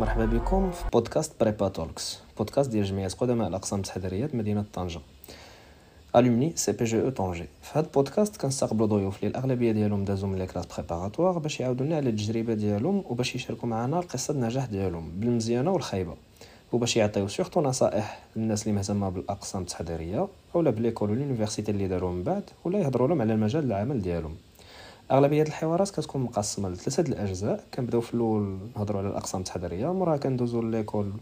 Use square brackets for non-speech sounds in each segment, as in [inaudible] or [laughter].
مرحبا بكم في بودكاست Prépa Talks. بودكاست ديال جمعية قدماء الأقسام التحضيريه مدينة طنجة. alumni CPGE Tanger في هذا البودكاست كنستقبلوا ضيوف اللي الاغلبيه ديالهم دازوا من les classes préparatoires باش يعاودوا لنا على التجربة ديالهم وباش يشاركوا معنا القصة النجاح ديالهم بالمزيانة والخايبة. وباش يعطيو surtout نصائح للناس اللي مهتمة بالأقسام التحضيرية اولا ب l'école وال université اللي داروا من بعد ولا يهضروا لهم على المجال العمل ديالهم. أغلبية الحوارات كتكون مقسمة لثلاثة الأجزاء. كنبدأو في الأول نهضروا على الأقسام التحضيرية موراها كندوزو l'école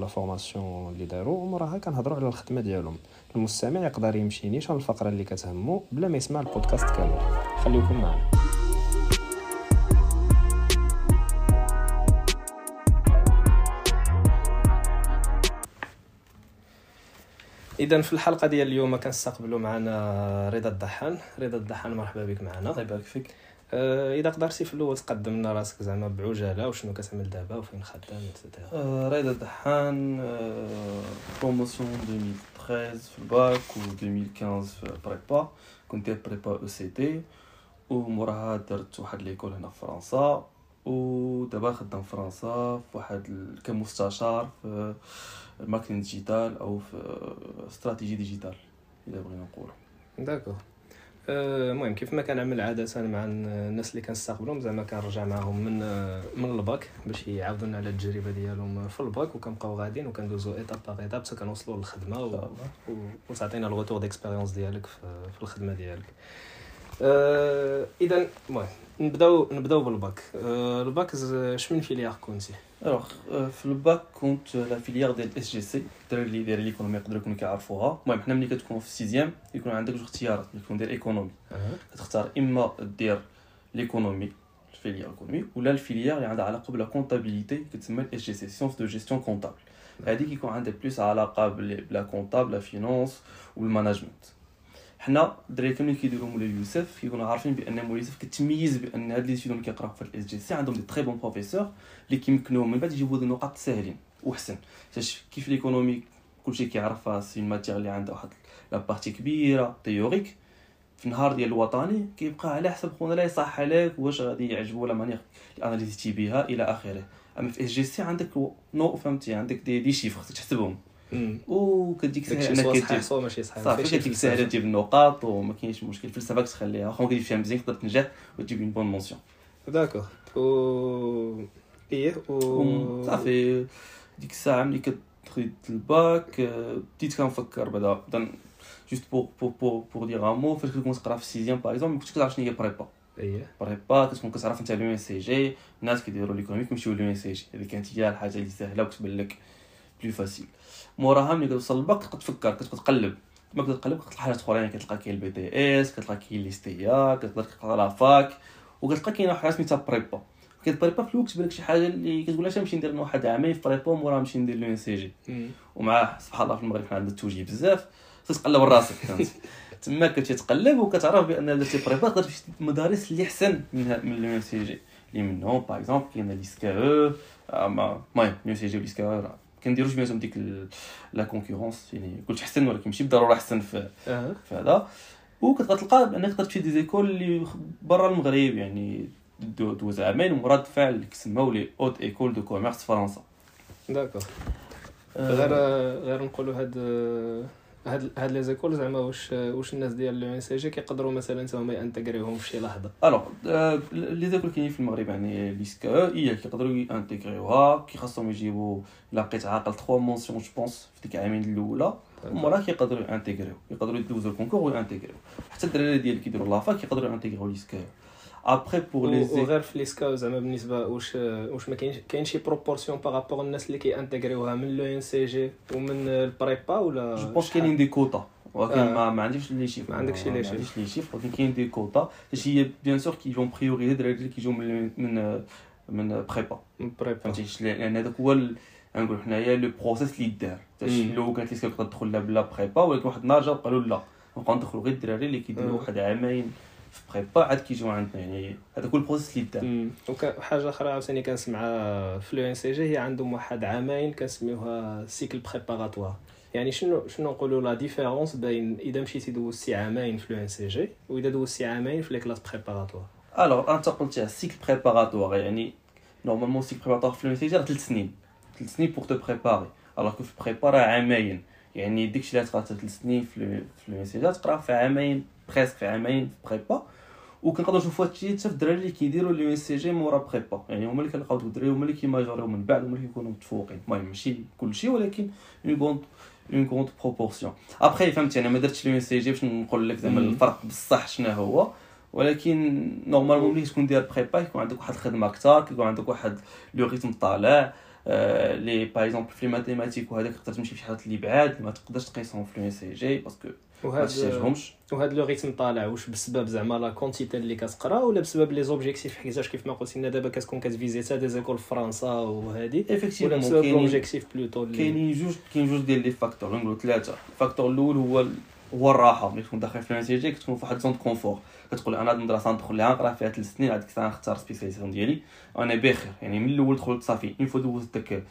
la formation اللي داروا وموراها كنهضروا على الخدمة ديالهم. المستمع يقدر يمشي نيشان الفقرة اللي كتهمو بلا ما يسمع البودكاست كامل. خليكم معنا. اذا في الحلقة ديال اليوم كنستقبلوا معنا رضا الضحان رضا الضحان مرحبا بك معنا. الله يبارك فيك. آه، إذا قدرتي في الأول تقدم لنا راسك زعما بعجالة وشنو كتعمل دابا وفين خدام آه، رضا الدحان promotion 2013 في الباك و 2015 في prépa كنت داير prépa ECT وموراها درت واحد l'école هنا في فرنسا. ودابا خدام في فرنسا في واحد كمستشار في ال marketing digital أو في stratégie digitale الا بغينا نقولوا d'accord آه، المهم كيف ما كنعمل عادة مع الناس اللي كنستقبلهم زعما كنرجع معاهم من من الباك باش يعاودوا لنا على التجربة ديالهم في الباك وكنبقاو غاديين وكندوزو étape par étape حتى كنوصلوا للخدمة و... و... وتعطينا ال retour d'expérience ديالك في, في الخدمة ديالك. اذا المهم نبداو نبداو بالباك. آه الباك شمن filière كنتي؟ Alors في الباك كنت la filière ديال SGC الدراري اللي داير l'économie يقدروا يكونوا كيعرفوها المهم حنا ملي كتكون في ال sixième يكون عندك جوج اختيارات ملي كتكون داير économie كتختار اما دير l'économie ال filière économie ولا ال filière اللي عندها علاقه ب la comptabilité كتسمى ال SGC sciences de gestion comptable هذيك يكون عندها plus علاقه ب la comptable la finance وال management حنا الدراري كاملين كيديروا مولاي يوسف كيكونوا عارفين بأن مولاي يوسف كتميز بأن هاد les اللي كيقراو في ال SGC عندهم des très bons professeurs اللي كيمكنوهم من بعد يجيبوا des نقاط ساهلين وحسن حيت كيف l'économie كلشي كيعرفها c'est matière اللي عندها واحد la partie كبيرة théorique. في النهار ديال الوطني كيبقى على حسب خونا اللي يصحح عليك واش غادي يعجبو la manière اللي analysé يتي بها إلى آخره. أما في SGC عندك non فهمتي عندك des des chiffres تحسبهم. وكديك داكشي سوا صحيح سوا ماشي صحيح صافي كديك. سهله تجيب النقاط وما كاينش مشكل الفلسفه تخليها واخا ما كديرش فيها مزيان تقدر تنجح وتجيب une bonne mention d'accord و إيه و صافي. ديك الساعة ملي كتخيط الباك آه، بديت كنفكر بعدا بعدا juste pour pour pour pour dire un mot فاش كنت تقرا في ال sixième par exemple ما كنتش كتعرف شنو هي prépa إيه. prépa كتكون كتعرف أنت l'ENCG الناس كيديروا l'économie كيمشيو l'ENCG هذيك كانت هي الحاجة اللي سهلة وكتبان لك. Plus facile موراها ملي كتوصل للباك كتبقى تفكر كتبقى تقلب ما كتبقى تقلب كتلقى حاجات اخرين كتلقى كاين ال BTS كتلقى كاين l'EST يا كتقدر تقرا la fac وكتلقى كاين حاجة سميتها prépa كاين prépa في الوقت تبان لك شي حاجة اللي كتقول اش نمشي ندير واحد عامين في prépa وموراها نمشي ندير l'ENCG. ومع سبحان الله في المغرب حنا عندنا التوجيه بزاف خصك تقلب راسك فهمتي تما كتمشي تقلب وكتعرف بان درتي prépa تقدر تمشي المدارس اللي احسن من من لو سي جي اللي منهم par exemple كاين l'ISCAE أو المهم l'ENCG و l'ISCAE أو كنديروش بيناتهم ديك la concurrence يعني كلشي احسن ولكن ماشي بالضرورة احسن في في هذا. وكتبقى تلقى بأنك تقدر تمشي des écoles اللي برا المغرب يعني دو- تدوز عامين ومورا تفعل اللي كيسماو les hautes écoles de commerce فرنسا d'accord غير غير نقولوا هاد هاد هاد les écoles زعما واش واش الناس ديال l'ENCG كيقدروا مثلا حتى هما intégrer يوهم في شي لحظة. Alors les écoles كاينين في المغرب يعني l'ISCAE هي كيقدروا intégrer يوها كي خاصهم يجيبوا الا بقيت عاقل 3 mentions je pense في ديك العامين الأولى ومورا كيقدروا intégrer يو يقدروا يدوزوا ال concours وي intégrer يو حتى الدراري ديال كيديروا la fac كيقدروا intégrer يو l'ISCAE. Après pour les وغير في l'ISCAE زعما بالنسبة واش واش ما كاينش كاين شي proportion par rapport الناس اللي كي intégrer يوها من l'ENCG ومن ال prépa ولا je pense؟ كاينين des quotas ولكن آه. ما, ما عنديش les chiffres ما عندكش les ما chiffres. عنديش les chiffres ولكن كاين des باش هي bien sûr qu'ils vont prioriser الدراري اللي كيجيو من من من prépa من ال prépa فهمتي لأن هذاك هو نقول حنايا le process اللي دار. لو كانت l'ISCAE تدخل لا بلا prépa ولكن واحد النهار جاو قالوا لا نبقاو ندخلوا غير الدراري اللي كيديروا. واحد عامين في prépa عاد كيجيو عندنا يعني هذاك هو ال process اللي دار وحاجه أخرى عاوتاني كنسمعها في l'ENCG هي عندهم واحد عامين كنسميوها cycle préparatoire يعني شنو شنو نقولوا la différence بين إذا مشيتي دوزتي عامين في l'ENCG واذا دوزتي عامين في les classes préparatoires Alors انت قلتي ال cycle préparatoire يعني Normalement cycle préparatoire في l'université راه ثلاث سنين. ثلاث سنين pour te préparer alors que في prépa راه عامين. يعني داكشي اللي تقرا ثلاث سنين في l'université تقرا في عامين. presque في عامين في prépa وكنقدروا نشوفوا هادشي حتى في الدراري اللي كيديروا l'ENCG مورا prépa يعني هما اللي كنلقاو الدراري هما اللي كي major يو من بعد هما اللي كيكونوا متفوقين المهم ماشي كلشي ولكن on compte on compte proportion après فهمتي أنا ما درتش l'ENCG باش نقول لك زعما الفرق بصح شنو هو ولكن normalement ملي تكون داير prépa يكون عندك واحد الخدمه أكثر كيكون عندك واحد le rythme طالع لي par exemple في mathématiques وهذاك تقدر تمشي في شي حاجات اللي بعاد ما تقدرش تقيسهم في l'ENCG parce que ما تحتاجهمش. وهاد le rythme طالع واش بسبب زعما la quantité اللي كتقرا ولا بسبب les objectifs حيتاش كيف ما قلتي لنا دابا كتكون كتفيزيتا des écoles في فرنسا وهادي ولا بسبب l'objectif plutôt كاينين جوج كاين جوج ديال les facteurs نقولوا ثلاثة ال facteur الأول هو هو الراحة. ملي تكون داخل في ال ENCG كتكون في واحد zone confort كتقول أنا هاد المدرسة ندخل لها نقرا فيها ثلاث سنين هذيك السنة نختار spécialisation ديالي. وأنا بخير. يعني من الأول دخلت صافي. une fois دوزت داك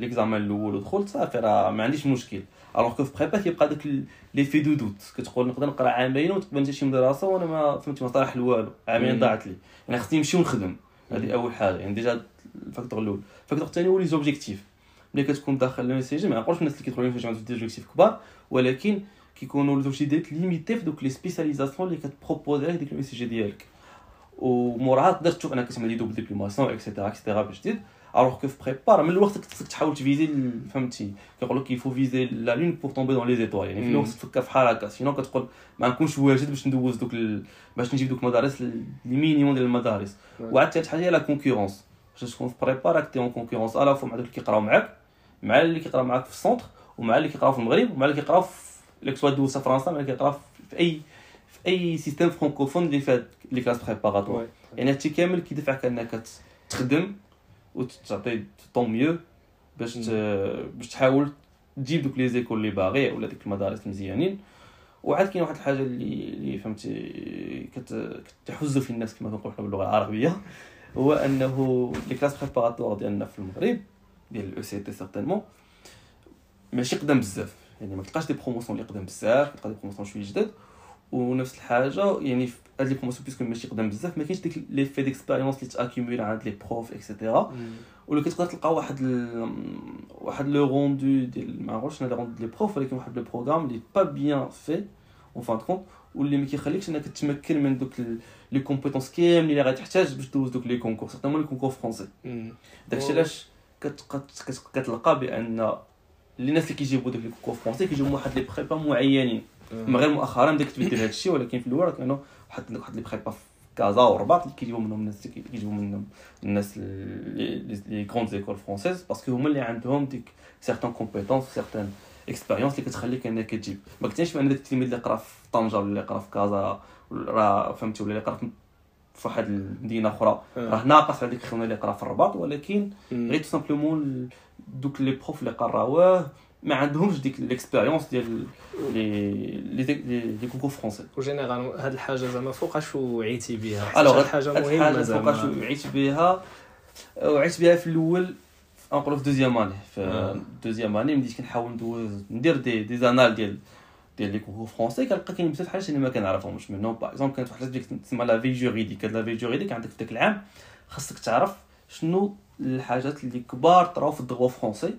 l'examen الأول ودخلت صافي راه ما عنديش مشكل alors que في prépa كيبقى داك le fait de doute كتقول نقدر نقرا عامين وتقبل انت شي مدرسه وأنا ما فهمتي ما صالح والو عامين ضاعت لي يعني خصني نمشي ونخدم هذه اول حاجة يعني déjà ال facteur الأول ال facteur الثاني هو les objectifs ملي كتكون داخل لو سي جي ما نقولش الناس اللي كيدخلوا جي عندهم des objectifs كبار ولكن كيكونوا les objectifs limités في دوك les spécialisations اللي كت proposer عليه ديك لو سي جي ديالك وموراها تقدر تشوف انك كتعمل les doubles diplomations et cetera et cetera باش تزيد alors في prépa راه من الوقت خصك تحاول ت viser فهمتي كيقول لك il faut viser la lune pour tomber dans les étoiles يعني في الوقت تفكر في هكا sinon كتقول ما نكونش واجد باش ندوز دوك ال... باش نجيب دوك المدارس le minimum ديال المدارس وعاد ثالث حاجة هي la concurrence باش تكون في prépa راك t'es en concurrence à la fois مع دوك اللي كيقراو معاك مع اللي كيقراو معاك في ال centre ومع اللي كيقراو في المغرب ومع اللي كيقراو في que ce soit en فرنسا مع اللي كيقراو في اي في اي système francophone اللي فيه les classes préparatoires يعني هادشي كامل كيدفعك انك تخدم وتعطي ton mieux باش باش تحاول تجيب دوك les écoles اللي باغي ولا ديك المدارس مزيانين وعاد كاين واحد الحاجة اللي اللي فهمتي كتحز في النفس كما كنقولوا باللغة العربيه هو انه les classes préparatoires ديالنا في المغرب ديال ال ECT certainement ماشي قدام بزاف يعني ما تلقاش des promotions اللي قدام بزاف تلقى des promotions شوية جداد ونفس الحاجة يعني في هاد les promotions puisque ماشي قدام بزاف ما كاينش ديك le fait d'expérience اللي t'accumules عند les profs et cetera ولا كتقدر تلقى واحد ال... واحد le rendu ديال ما عرفتش أنا les rendus ديال prof ولكن واحد le programme اللي pas bien fait en fin de compte واللي ما كيخليكش إنك تتمكن من دوك les compétences كاملين اللي غتحتاج باش دوز دوك les concours certainement les concours français داكشي علاش كتلقى بأن الناس اللي كيجيبوا دوك les concours français كيجيبوا واحد les prépas معينين. ما غير مؤخرا بدات تبدل هذا الشيء ولكن في الأول كانوا واحد واحد les prépas في كازا ورباط اللي كيجيبوا منهم الناس كيجيبوا منهم الناس les grandes écoles françaises parce que هما اللي عندهم ديك certaines compétences certaines expériences اللي كتخليك إنك تجيب. ما كنتيش بان داك التلميذ اللي قرا في طنجة ولا اللي قرا في كازا راه فهمتي ولا اللي قرا في واحد المدينة أخرى. راه ناقص على ديك الخدمه اللي قرا في الرباط ولكن غير tout simplement دوك les profs اللي قراوه ما عندهمش ديك l'expérience ديال les les les concours français en général هاد الحاجة زعما فوقاش وعيتي بها. alors حاجة مهمة زعما. فوقاش وعيت بها وعيت بها في الأول نقولوا في deuxième année في deuxième année بديت كنحاول ندوز ندير des des annales ديال ديال les concours français كنلقى كاين بزاف الحاجات اللي ما كنعرفهمش منهم. par exemple كانت واحد ديك تسمى la veille juridique هاد la veille juridique عندك في داك العام خاصك تعرف شنو الحاجات اللي كبار طراو في ال droit français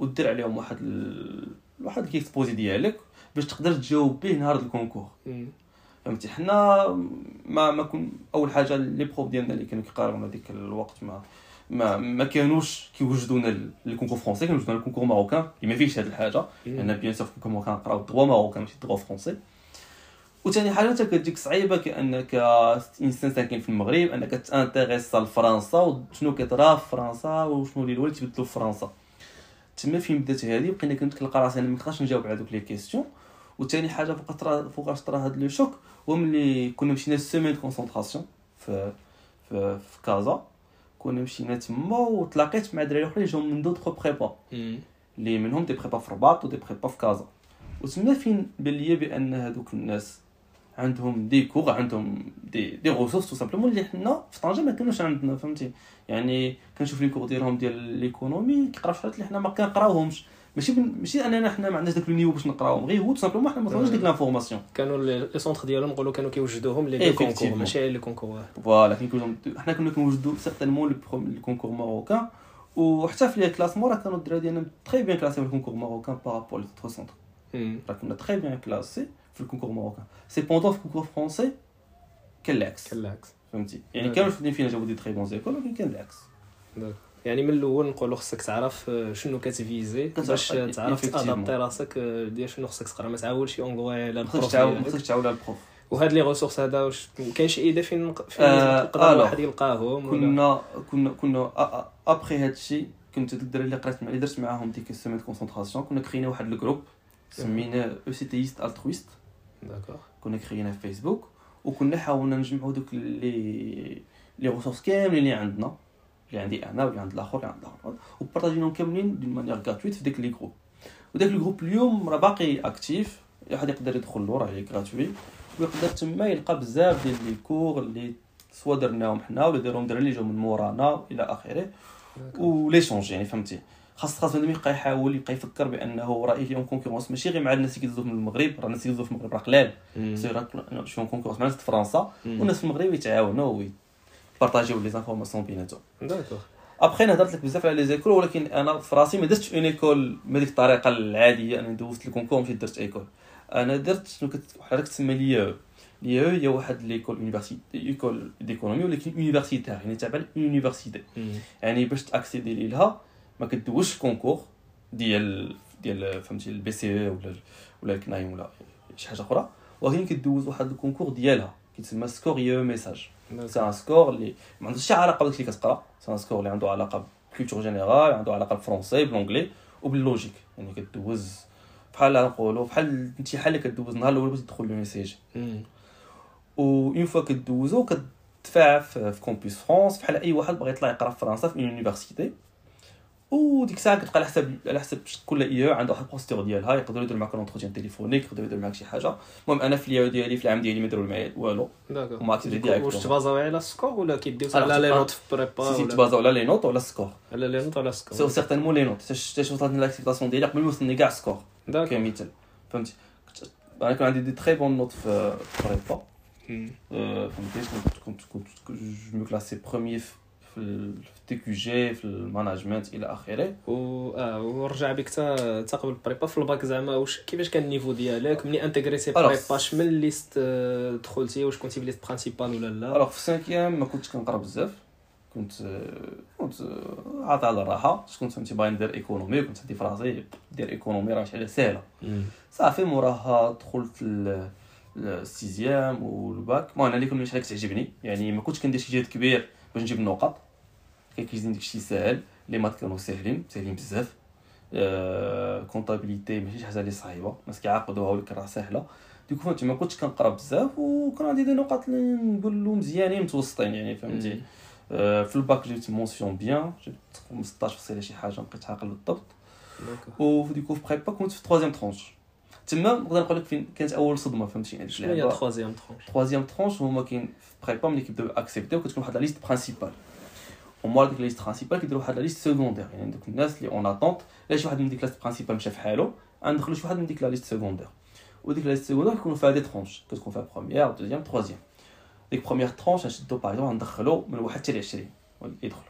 ودير عليهم واحد ال... واحد l'exposé ديالك باش تقدر تجاوب به نهار ال concours. فهمتي؟ حنا ما ما كن أول حاجة les profs ديالنا اللي كانوا كيقارنوا هذيك الوقت ما ما ما كانوش كيوجدونا ال concours français كانوا يوجدونا ال concours marocain. اللي ما فيهش هذه الحاجة لأن bien sûr ال concours marocain نقراو ال droit marocain ماشي ال droit français وثاني حاجة حتى كتجيك صعيبة كأنك إنسان ساكن في المغرب أنك t'intéresser لفرنسا وشنو كيطرا في فرنسا وشنو اللي الوالد تبدلو في فرنسا. تما فين بدات هذه بقينا كنلقى راسي أنا ما نقدرش نجاوب على دوك les questions وثاني حاجة فوق طرا فوقاش طرا هاد le choc هو ملي كنا مشينا semaine concentration في في, في كازا كنا مشينا تما وتلاقيت مع دراري أخرين جاو من d'autres prépas. اللي منهم des prépas في الرباط و des prépas في كازا. وتما فين بان ليا بأن هذوك الناس عندهم des cours عندهم des des ressources tout simplement اللي حنا في طنجة ما كانوش عندنا فهمتي؟ يعني كنشوف les cours ديالهم ديال l'économie كيقراو شحال اللي حنا ما كنقراوهمش. ماشي بن- ماشي أننا حنا ما عندناش داك le niveau باش نقراوهم غير هو tout simplement حنا ما عندناش ديك l'information كانوا les centres ديالهم نقولوا كانوا كيوجدوهم les concours. ماشي لي concours voilà حنا كنا كنوجدوا certainement le programme ال concours marocain وحتى في les classements راه كانوا الدراري ديالنا très bien classés في ال concours marocain par rapport les centres راه كنا très bien classés في ال concours marocain cependant في ال concours français كان العكس كان العكس فهمتي يعني داك. كانوا الفنانين فينا جابوا des très bonnes écoles ولكن كان العكس يعني من الأول نقولوا خصك تعرف آه، شنو كتفيزي كتعرف- باش تعرف effectivement. تادابتي راسك آه، ديال شنو خصك تقرأ. ما تعاولش اونغوي على ما خصكش البروف تعاود ما ديالك خصكش تعاود على البروف. وهاد لي ريسورس هذا واش كاين شي ايده فين نق- فين آه، يقدر alors، واحد يلقاهم ولا؟ كنا كنا كنا ابخي هاد الشيء كنت ديك الدراري اللي قريت مع اللي درت معاهم ديك السيمين كونسونطراسيون كنا كرينا واحد الجروب سميناه أو سي تيست الترويست داكور كنا كرينا في فيسبوك وكنا حاولنا نجمعوا دوك لي les ressources كاملين اللي عندنا اللي عندي أنا واللي عند الآخر اللي عند الآخر وpartageناهم كاملين d'une manière gratuite في داك les groupes وداك ال groupe اليوم راه باقي actif اي واحد يقدر يدخل له راه gratuit ويقدر تما يلقى بزاف ديال les cours اللي soit درناهم حنا ولا دارهم دراري اللي جاو من مورانا إلى اخره و l'échange يعني فهمتي خاص خاص بنادم يبقى يحاول يبقى يفكر بأنه راه en concurrence ماشي غير مع الناس اللي كيدوزو من المغرب. راه الناس اللي كيدوزو في المغرب راه قلال سي راه شي كونكورونس مع الناس في فرنسا والناس في المغرب يتعاونوا ويبارطاجيو لي زانفورماسيون بيناتهم داكور ابخي أنا هضرت لك بزاف على لي زيكول ولكن أنا في راسي ما درتش اون ايكول بهذيك الطريقة العادية. أنا دوزت الكونكور مشيت درت ايكول أنا درت شنو كت حضرتك تسمى لي لي هي واحد ليكول يونيفرسيتي ايكول ديكونومي ولكن يونيفرسيتير يعني تابع لونيفرسيتي يعني باش تأكسيدي ليها ما كدوزش كونكور ديال ديال فهمتي البي سي اي ولا ولا الكنايم ولا شي حاجة أخرى. ولكن كدوز واحد الكونكور ديالها كيتسمى سكور يو ميساج سي ان سكور اللي ما عندوش شي علاقة بداك اللي كتقرأ. سي ان سكور اللي عنده علاقة بالكولتور جينيرال عنده علاقة بالفرونسي بالونجلي وباللوجيك يعني كدوز بحال نقولوا بحال الامتحان اللي كدوز النهار الأول باش تدخل لو و اون فوا كدوزو كتدفع في كومبوس فرونس بحال أي واحد بغى يطلع يقرأ في فرنسا في اون يونيفرسيتي وديك الساعة كتبقى على حسب على حسب كل إي عنده واحد البروستور ديالها يقدروا يديروا معاك اونتروتيان تليفونيك يقدروا يديروا معاك شي حاجة. المهم أنا في اليو ديالي في العام ديالي ما داروا معايا والو. وما اكتب ديريكت واش تبازاو على السكور ولا كيديو على لي نوت في بريبا سي تبازاو على لي نوت ولا السكور على لي نوت ولا سو السكور سيغتينمون لي نوت حتى وصلت لاكسبتاسيون ديالي قبل ما يوصلني كاع سكور داكور كمثال فهمتي أنا كان عندي دي تري بون نوت في بريبا فهمتي كنت كنت كنت جو مو كلاسي بروميي في التي كيو جي في الماناجمنت إلى آخره. و آه ورجع بك تا قبل البريبا في الباك زعما واش كيفاش كان النيفو ديالك؟ ملي انتغريتي بريبا شمن ليست آه، دخلتي؟ واش كنتي في ليست برينسيبال ولا لا؟ الوغ في سانكيام ما كنتش كنقرا بزاف. كنت آه، كنت آه، عاطي على الراحة. كنت فهمتي باغي ندير ايكونومي وكنت عندي في راسي دير ايكونومي راه شي حاجة ساهله مم. صافي موراها دخلت ال- ال sixième وال bac. المهم أنا اللي كنت كتعجبني يعني ما كنتش كندير شي جهد كبير باش نجيب النقط كيجيني داكشي ساهل les maths كانوا ساهلين ساهلين بزاف comptabilité ماشي شي حاجة اللي صعيبه الناس كيعقدوها ولكن راه ساهله du coup فهمتي ما كنتش كنقرا بزاف وكان عندي des نقاط اللي نقول له مزيانين متوسطين يعني فهمتي في الباك جبت mention bien جبت 15 فاصلة شي حاجة مبقيتش عاقل بالضبط و du coup في prépa كنت في troisième tranche تما نقدر نقول لك فين كانت اول صدمه فهمتي يعني شنو هي troisième tranche troisième tranche هما كاين في prépa ملي كيبداو accepterيو كتكون واحد la liste principale ومورا ديك liste principale كيديروا واحد la liste secondaire يعني دوك الناس اللي en attente لا شي واحد من ديك liste principale مشى في حالو غندخلو شي واحد من ديك la liste secondaire وديك la liste secondaire كيكونوا فيها des tranches كتكون فيها première deuxième troisième ديك première tranche نشدو par exemple ندخلو من واحد حتى ل 20 يدخلوا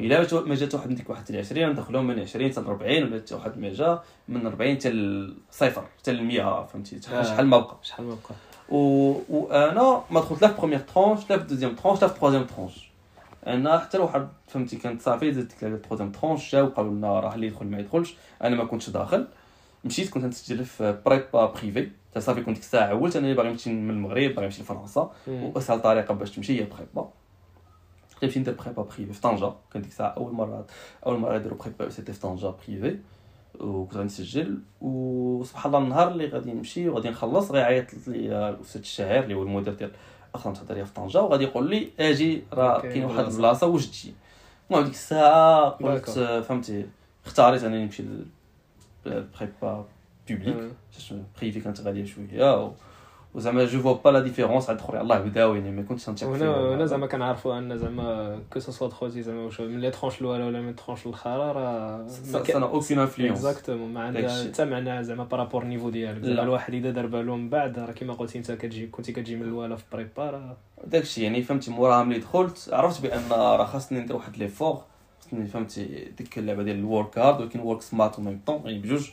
الا ما جات واحد من ديك واحد حتى ل 20 ندخلو من 20 حتى ل 40 ولا حتى واحد ما جا من 40 حتى لصفر حتى ل 100 فهمتي شحال. شحال ما بقى شحال ما بقى و... وأنا ما دخلت لا في première tranche لا في deuxième tranche لا في troisième tranche أنا حتى لو واحد فهمتي كانت صافي زدت ديك troisième tranche جاو قالوا لنا راه اللي يدخل ما يدخلش أنا ما كنتش داخل. مشيت كنت نسجل في prépa privée حتى صافي كنت ديك الساعة عولت أنا باغي نمشي من المغرب باغي نمشي لفرنسا. واسهل طريقة باش تمشي هي prépa. نمشي ندير prépa privée في طنجة. كانت ديك الساعة أول مرة أول مرة يديروا prépa سيتي في طنجة privée وكنت غادي نسجل. وسبحان الله النهار اللي غادي نمشي وغادي نخلص غادي يعيط لي الاستاذ الشاعر اللي هو المدير ديال الآخر تحضيريه في طنجة وغادي يقول لي آجي راه كاين واحد. البلاصة واش تجي المهم ديك الساعة قلت فهمتي اختاريت أنني نمشي لل prépa publique privée كانت غالية شوية. وزعما جو فوا با لا ديفيرونس عاد الآخر الله بداو يعني ما كنتش نثق هنا هنا زعما كنعرفوا أن زعما كو سو سوا خوتي زعما واش من لي ترونش الاولى ولا من ترونش الاخرى راه سا اوكين انفلونس اكزاكتومون ما عندها حتى معنى زعما بارابور نيفو ديالك. زعما الواحد إذا دار بالو من بعد راه كيما قلتي أنت كتجي كنتي كتجي من الاولى في بريبا راه داكشي يعني فهمتي موراها ملي دخلت عرفت بأن راه خاصني ندير واحد لي فور خاصني فهمتي ديك اللعبة ديال الورك هارد ولكن ورك سمارت ميم طون يعني بجوج.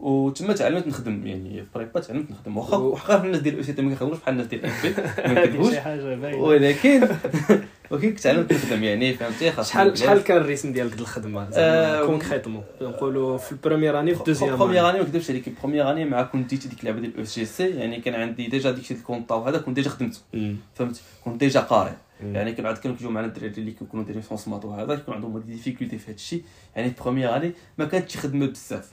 وتما تعلمت نخدم يعني في بريبا تعلمت نخدم. واخا واخا الناس ديال الاو ما كيخدموش بحال الناس ديال [laughs] اف ما باينة. ولكن [laughs] ولكن تعلمت نخدم يعني فهمتي؟ خاص شحال شحال كان الريتم ديالك د الخدمة؟ زعما كونكريتمون نقولوا في البروميير اني في الدوزيام بروميير اني ما نكذبش عليك. بروميير اني مع كنت ديت ديك اللعبة ديال الاو جي سي يعني كان عندي ديجا ديك الكونطا وهذا كنت ديجا خدمته. فهمت كنت ديجا قاري. يعني كان عاد كانوا كيجيو معنا الدراري اللي كيكونوا دايرين فونسمات وهذا كيكون عندهم دي ديفيكولتي في هذا الشيء يعني première année ما كانتش خدمة بزاف.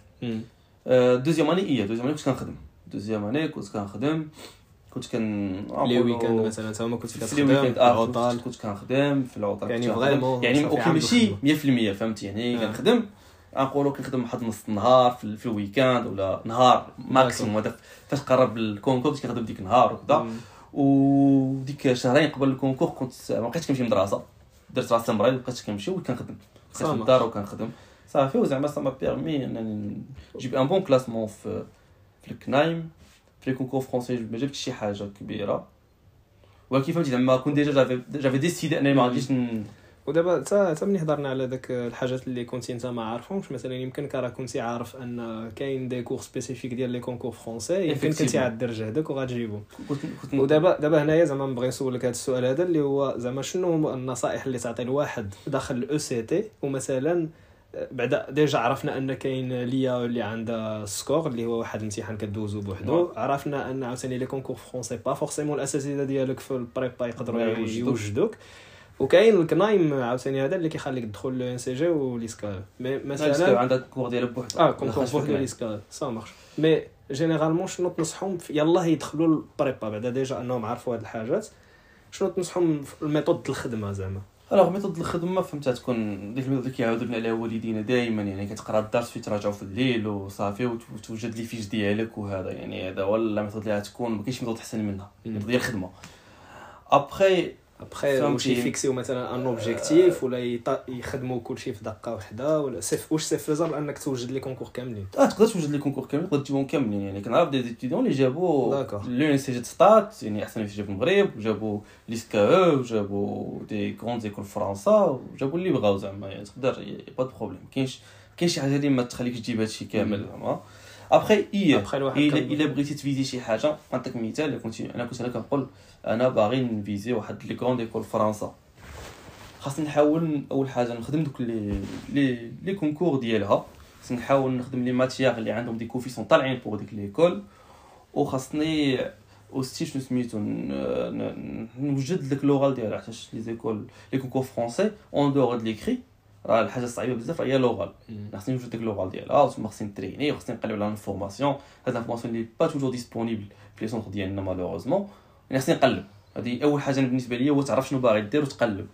deuxième année et deuxième année كنت كنخدم. deuxième année كنت كنخدم. كنت كن les week-ends مثلا تا هما كنت في week-end العطل. كنت كنخدم في العطل يعني vraiment يعني ok ماشي 100% فهمتي؟ يعني كنخدم. نقولوا كنخدم واحد نص النهار في, في ال week-end ولا نهار maximum هذا فاش قرب ال concours كنت كنخدم ديك النهار وكذا. وديك شهرين قبل ال concours كنت ما بقيتش كنمشي للمدرسه درت راسي مريض بقيت كنمشي وكنخدم. كنت في الدار وكنخدم. صافي وزعما ça m'a permis انني نجيب un bon classement في في ال CNAEM في les concours français ما جبتش شي حاجة كبيره ولكن فهمتي زعما كنت déjà j'avais j'avais décidé انني ما غاديش ودابا حتى حتى ملي هضرنا على داك الحاجات اللي كنتي انت ما عارفهمش مثلا يمكن راه كنتي عارف ان كاين des cours spécifiques ديال les concours français يمكن كنتي عاد جهدك وغتجيبو ودابا دابا هنايا زعما نبغي نسولك هذا السؤال هذا اللي هو زعما شنو النصائح اللي تعطي لواحد داخل ال ECT ومثلا بعدا déjà عرفنا أن كاين ليا اللي عندها concours اللي هو واحد الامتحان كدوزو بوحدو. عرفنا أن عاوتاني les concours français pas forcément الاساتذه ديالك في ال prépa يقدروا يوجدوك. وكاين ال CNAEM عاوتاني هذا اللي كيخليك تدخل l'ENCG و l'ISCAE mais مثلا عندك cours ديالك بوحدو. آه concours بوحدو l'ISCAE ça marche mais généralement شنو تنصحهم يلاه يدخلوا ال prépa بعدا déjà أنهم عرفوا هاد الحاجات شنو تنصحهم ال méthode الخدمة زعما؟ alors méthode الخدمه فهمتها تكون ديك ال méthode اللي كيعاودوا لنا عليها والدينا دائما يعني كتقرا الدرس في تراجعو في الليل وصافي وتوجد لي fiches ديالك وهذا يعني هذا هو la méthode اللي غتكون ما كاينش méthode احسن منها ديال الخدمه ابخي ابخي واش يفيكسيو مثلا un objectif ولا يخدموا كلشي في دقه واحدة ولا سيف واش c'est faisable انك توجد les concours كاملين آه تقدر توجد les concours كاملين تقدر تجيبهم كاملين يعني كنعرف des étudiants اللي جابوا l'université de Settat يعني احسن université في المغرب وجابوا l'ISCAE أو وجابوا des grandes écoles فرنسا وجابوا اللي بغاو زعما يعني تقدر pas de problème كاينش كاين شي حاجة اللي ما تخليكش تجيب هادشي كامل زعما ابخي اي الا بغيتي تفيزي شي حاجة نعطيك مثال كنت أنا كنت أنا كنقول أنا باغي نفيزي واحد les grandes écoles فرنسا. خاصني نحاول أول حاجة نخدم دوك les les les concours ديالها. خاصني نحاول نخدم les matières اللي عندهم des coefficients طالعين pour ديك l'école وخاصني aussi شنو سميتو نوجد داك لوغال ديالها حيت les écoles les concours français en dehors de l'écrit راه الحاجة الصعيبه بزاف هي لوغال خاصني نوجد داك لوغال ديالها وتما خاصني نتريني وخاصني نقلب على ال informations هاد ال informations اللي pas toujours disponibles في les centres ديالنا malheureusement يعني خاصني نقلب. هذه أول حاجة بالنسبة لي هو تعرف شنو باغي دير وتقلب.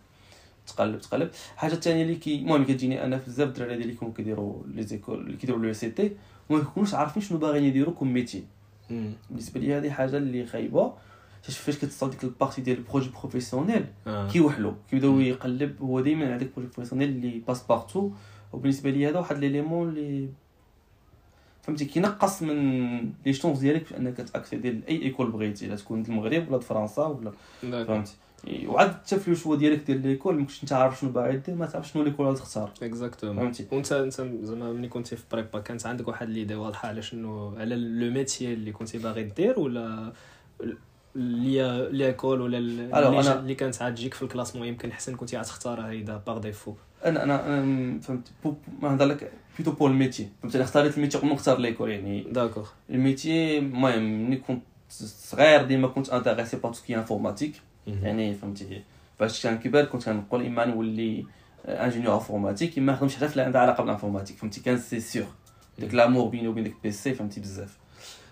تقلب تقلب. الحاجة الثانية اللي كي المهم كتجيني أنا بزاف الدراري اللي كيكونوا كيديروا les écoles اللي كيديروا l'ECT وما كيكونوش عارفين شنو باغيين يديروا comme métier بالنسبة لي هذه حاجة اللي خايبة. فاش كتصل ديك ال partie ديال ال projet professionnel آه. كيوحلو. كيبدأو يقلب. هو دائما عندك projet professionnel اللي passe-partout وبالنسبة لي هذا واحد l'élément اللي فهمتي كينقص من les chances ديالك في انك تاكسيدي لاي école بغيتي لا تكون المغرب ولا فرنسا ولا فهمتي. وعاد حتى في ال choix ديالك ديال l'école مكنتش انت عارف شنو باغي دير ما تعرفش شنو l'école غتختار exactement فهمتي. وانت انت زعما ملي كنتي في prépa كانت عندك واحد l'idée واضحة على شنو على le métier اللي كنتي باغي دير ولا l'école ولا اللي, اللي كانت عاد تجيك في ال classement يمكن حسن كنتي غتختارها هيدا par défaut أنا أنا فهمت. ما نهضر لك plutôt pour ال métier فهمت؟ أنا اختاريت ال métier قبل ما نختار l'école يعني d'accord ال métier المهم ملي كنت صغير ديما كنت intéressé par tout ce qui informatique يعني فهمتي فاش كان كبر كنت كنقول إما نولي ingénieur informatique إما نخدم شي حاجة اللي عندها علاقه بال informatique فهمتي كان سي سيغ داك l'amour بيني وبين داك PC فهمتي بزاف.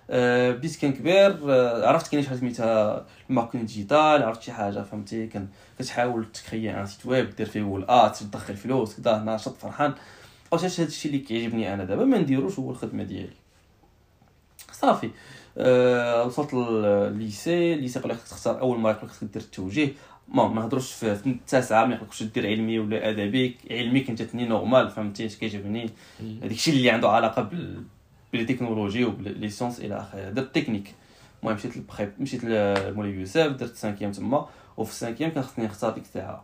بديت كنكبر أه عرفت كاين شي حاجة سميتها ال marketing digital عرفت شي حاجة فهمتي؟ كان كتحاول تكري un site web دير فيه الات تدخل فلوس كذا ناشط فرحان. واش هذا الشيء اللي كيعجبني أنا دابا؟ ما نديروش هو الخدمة ديالي. صافي. آه، وصلت للل lycée ال lycée قال لك تختار أول مرة لك دير التوجيه. ما ما نهضروش في التاسعه ما يقولكش دير علمي ولا أدبي. علمي كنت تني normal فهمتي؟ اش كيعجبني. هذاك الشيء اللي عنده علاقة بال بال technologie وب les sciences إلى اخره درت تكنيك المهم مشيت لل prépa مشيت لمولاي يوسف درت cinquième تما وفي ال cinquième كان خصني نختار ديك الساعة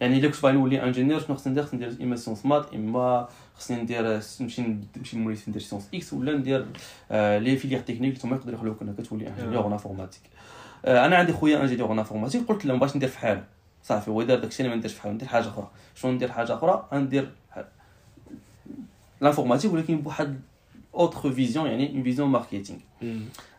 يعني الا كنت باغي نولي ingénieur شنو خصني ندير خصني ندير اما sciences maths اما خصني ندير نمشي نمشي لمولي ندير sciences ex ولا ندير آه les filières techniques اللي يقدروا يخلوك انك تولي ingénieur informatique آه أنا عندي خويا ingénieur informatique قلت له بغيتش ندير في حاله صافي هو دار داكشي ما نديرش في حاله ندير حاجة أخرى شنو ندير حاجة أخرى ندير l'informatique ولكن بواحد autre vision يعني une vision marketing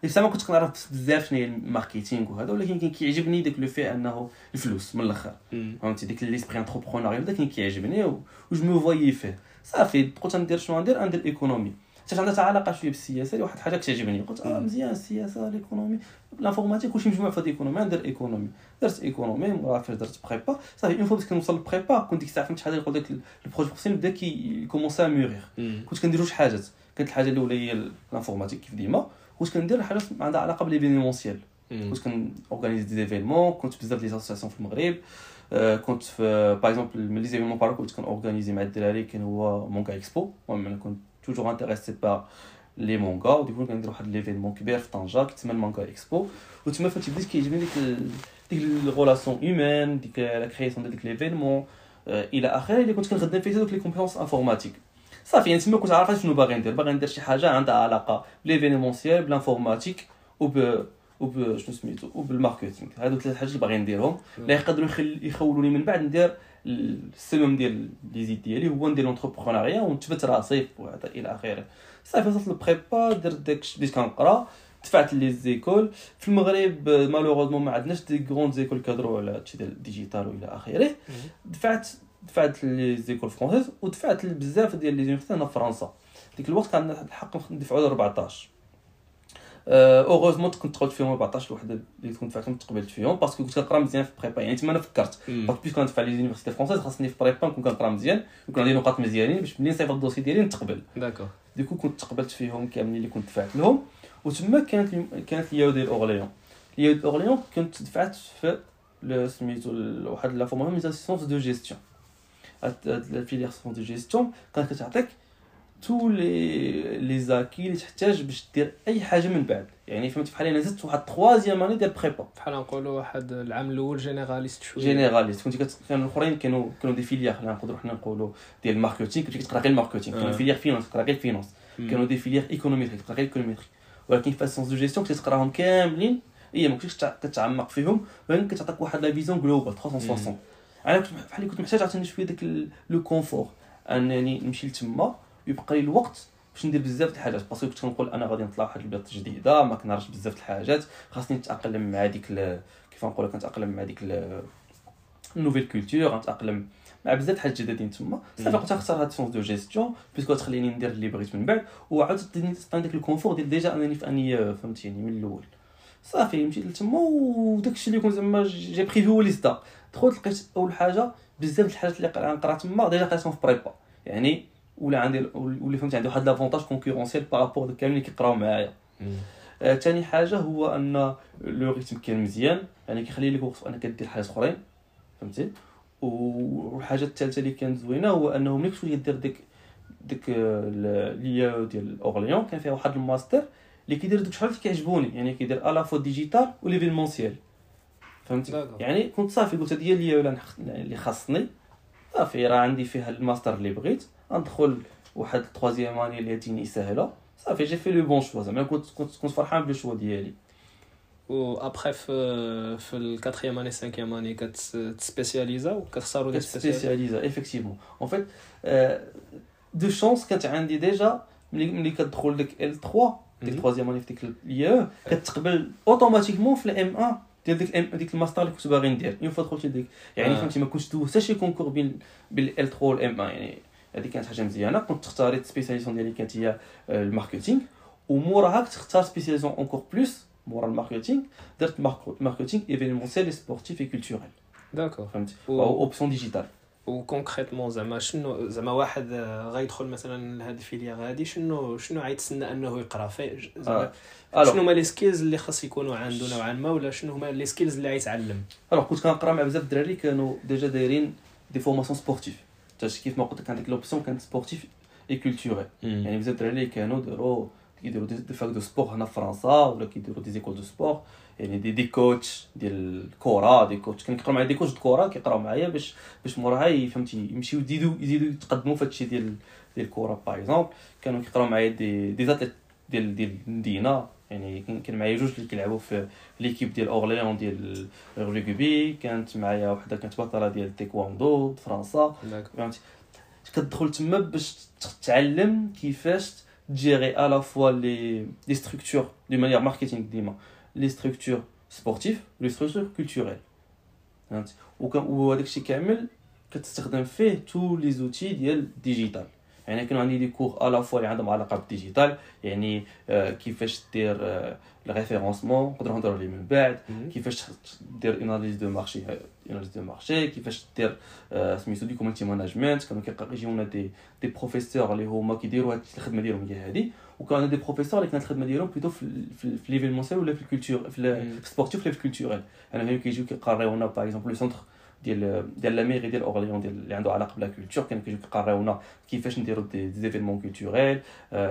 لسه ما كنت كنعرف بزاف شنو هي ال marketing وهذا ولكن كان كيعجبني داك le fait أنه الفلوس من الأخر. فهمتي؟ ديك l'esprit entrepreneurial بدا كان كيعجبني و جو فويي فيه. صافي قلت ندير شنو ندير ندير économie حتى عندها علاقة شوية بالسياسة واحد الحاجة كتعجبني. قلت آه مزيان السياسة l'économie l'informatique كلشي مجموع في économie ندير économie درت économie مورا فاش درت prépa صافي une fois بديت كنوصل لل prépa كنت ديك الساعة فهمت شحال يقول داك ال projet professionnel بدأ كيكومونسي à mûrir كنت كندير جوج حاجات. كانت الحاجة الأولى هي l'informatique كيف ديما كنت كندير حاجات عندها علاقة ب l'événementiel كنت كنورغانيزي des événements كنت بزاف des associations في المغرب. كنت في par exemple من les événements parce que كنت كنورغانيزي مع الدراري كان هو Manga Expo المهم أنا كنت toujours intéressé par les mangas و du coup كندير واحد l'événement كبير في طنجة كيتسمى ال Manga Expo وتما فهمتي بديت كيعجبني ديك ديك ال relation humaine ديك la création ديال ديك l'événement إلى اخره اللي كنت كنخدم فيه دوك les compétences informatiques صافي يعني تما كنت عارف شنو باغي ندير باغي ندير شي حاجة عندها علاقه ب l'événementiel ب l'informatique وب وب شنو سميتو وبال marketing هادو ثلاث حاجات اللي باغي نديرهم لا يقدروا يخولوني من بعد ندير السلم ديال les études ديالي هو ندير l'entrepreneuriat ونثبت راسي إلى اخره صافي وصلت لل prépa درت داك بديت كنقرا دفعت les écoles في المغرب malheureusement ما عندناش des grandes écoles كادرو على هادشي ديال ال digital والى آخره. دفعت دفعت les écoles françaises ودفعت بزاف ديال les universités هنا في فرنسا. ديك الوقت كان الحق ندفعوا ل 14 heureusement كنت تقبلت فيهم 14 الوحدة اللي كنت دفعتهم تقبلت فيهم parce que كنت كنقرا مزيان في prépa يعني تما أنا فكرت. parce que puis كندفع les universités françaises خاصني في prépa نكون كنقرا مزيان يكون عندي نقاط مزيانين باش ملي نصيفط ال dossier ديالي نتقبل. d'accord du coup كنت تقبلت فيهم كاملين اللي كنت دفعت لهم. وتما كانت كانت ال IAE ديال اورليون ال IAE ديال اورليون كنت دفعت في سميتو واحد la formation de gestion la filière de gestion كانت كتعطيك tous les les acquis اللي تحتاج باش دير اي حاجة من بعد يعني فهمت بحال أنا زدت واحد troisième année ديال prépa بحال نقولوا واحد العام الأول généraliste شوية. généraliste كنت كانوا الاخرين كانوا كانوا des filières نقدروا حنا نقولوا ديال ال marketing كنت كتقرا غير ال marketing كانوا filière finance كتقرا غير ال finance كانوا des filières économétrie كتقرا غير économétrie ولكن في ال sciences de gestion كنت تقراهم كاملين. هي ما كنتش كتعمق فيهم ولكن كتعطيك واحد la vision globale 360 أنا كنت بحال كنت محتاج عاوتاني شوية داك le confort أنني نمشي لتما ويبقى لي الوقت باش ندير بزاف د الحاجات. parce que كنت كنقول أنا غادي نطلع واحد البلاد جديدة ما كنعرفش بزاف د الحاجات. خاصني نتأقلم مع ديك كيف نقول كنتأقلم مع ديك ال nouvelle culture غنتأقلم مع بزاف الحاجات جدادين تما. صافي قلت نختار هاد sciences de gestion puisque تخليني ندير اللي بغيت من بعد وعاود تعطيني داك ال confort ديال déjà انني في اني فهمتيني من الأول. صافي مشيت لتما وداكشي اللي كنت زعما j'ai privilégié هو ليستا دخلت لقيت أول حاجة بزاف الحاجات اللي نقرا تما déjà قريتهم في prépa يعني ولا عندي ولا فهمت عندي واحد l'avantage concurrentiel par rapport كاملين اللي كيقراو معايا. ثاني آه حاجة هو أن le rythme كان مزيان يعني كيخلي لك وقت أنك دير حاجات أخرين فهمتي؟ والحاجة الثالثة اللي كانت زوينة هو أنه ملي كنت دير ديك ديك l'IAE ديال اورليون كان فيها واحد الماستر اللي كيدير دوك شحال كيعجبوني. يعني كيدير à la fois digital و l'événementiel فهمتي؟ يعني كنت صافي قلت هذه هي اللي اللي خاصني. صافي راه عندي فيها الماستر اللي بغيت. ندخل واحد ال troisième année اللي تجيني ساهله صافي j'ai fait le bon choix زعما كنت كنت كنت فرحان بال choix ديالي. و après في في ال quatrième année cinquième année كتسبيسياليزا وكتختاروا des spécialisations effectivement en fait deux chances كانت عندي déjà ملي ملي كتدخل لك L3 ديك troisième année في ديك لي كتقبل automatiquement في ال M1 ديال ديك الام ديك الماستر اللي كنت باغي ندير une fois دخلت ديك يعني فهمتي ما كنتش دوز حتى شي concours بين بين L3 وال M1 يعني هذه كانت حاجة مزيانه كنت تختاري spécialisation ديالي كانت هي ال marketing وموراها تختار spécialisation encore plus مورا ال marketing درت marketing événementiel sportif et culturel d'accord فهمتي أو option digital و concrètement زعما شنو زعما واحد غيدخل مثلا لهاد ال filière هادي شنو شنو غيتسنى انه يقرا فيه زعما آه. شنو هما les skills اللي خاص يكونوا عنده نوعا ما ولا شنو هما les skills اللي غيتعلم alors كنت كنقرا مع بزاف الدراري كانوا déjà دايرين des formations sportives حتى كيف ما قلت لك عندك l'option كانت sportif et culturel يعني بزاف الدراري كانوا داروا كيديروا des facs de sport هنا في فرنسا ولا كيديروا des écoles de sport يعني des des coachs ديال الكره des coachs كانوا كيقراو معايا des coachs الكره كيقراو معايا باش باش موراها فهمتي يمشيو يزيدوا يزيدوا يتقدموا في هادشي ديال ديال الكره par exemple كانوا كيقراو معايا des des athlètes ديال ديال المدينة يعني كان معايا جوج اللي كيلعبوا في l'équipe ديال اورليون ديال ال rugby كانت معايا وحده كانت بطله ديال تيكواندو فرنسا فهمتي كتدخل تما باش تتعلم كيفاش تجيري à la fois les les structures de manière marketing ديما les structures sportives les structures culturelles فهمتي وهذاك الشيء كامل كتستخدم فيه tous les outils ديال ال digital يعني كانوا عندي des cours à la fois اللي عندهم علاقة بال digital يعني آه كيفاش دير آه ال référencement نقدروا نهضروا عليه من بعد كيفاش دير analyse de marché analyse de marché كيفاش دير آه سميتو du community management كانوا كيجيونا des des professeurs اللي هما كيديروا هاد الخدمة ديالهم هي هادي. وكانوا des professeurs اللي كانت الخدمة ديالهم plutôt في في l'événementiel ولا في ال culture في ال sportif ولا في ال culturel أنا كيجيو كيقريونا par exemple le centre ديال ديال la mairie ديال اورليون ديال اللي عنده علاقة ب la culture كانوا كيجيو كيقراونا كيفاش نديرو des événements culturels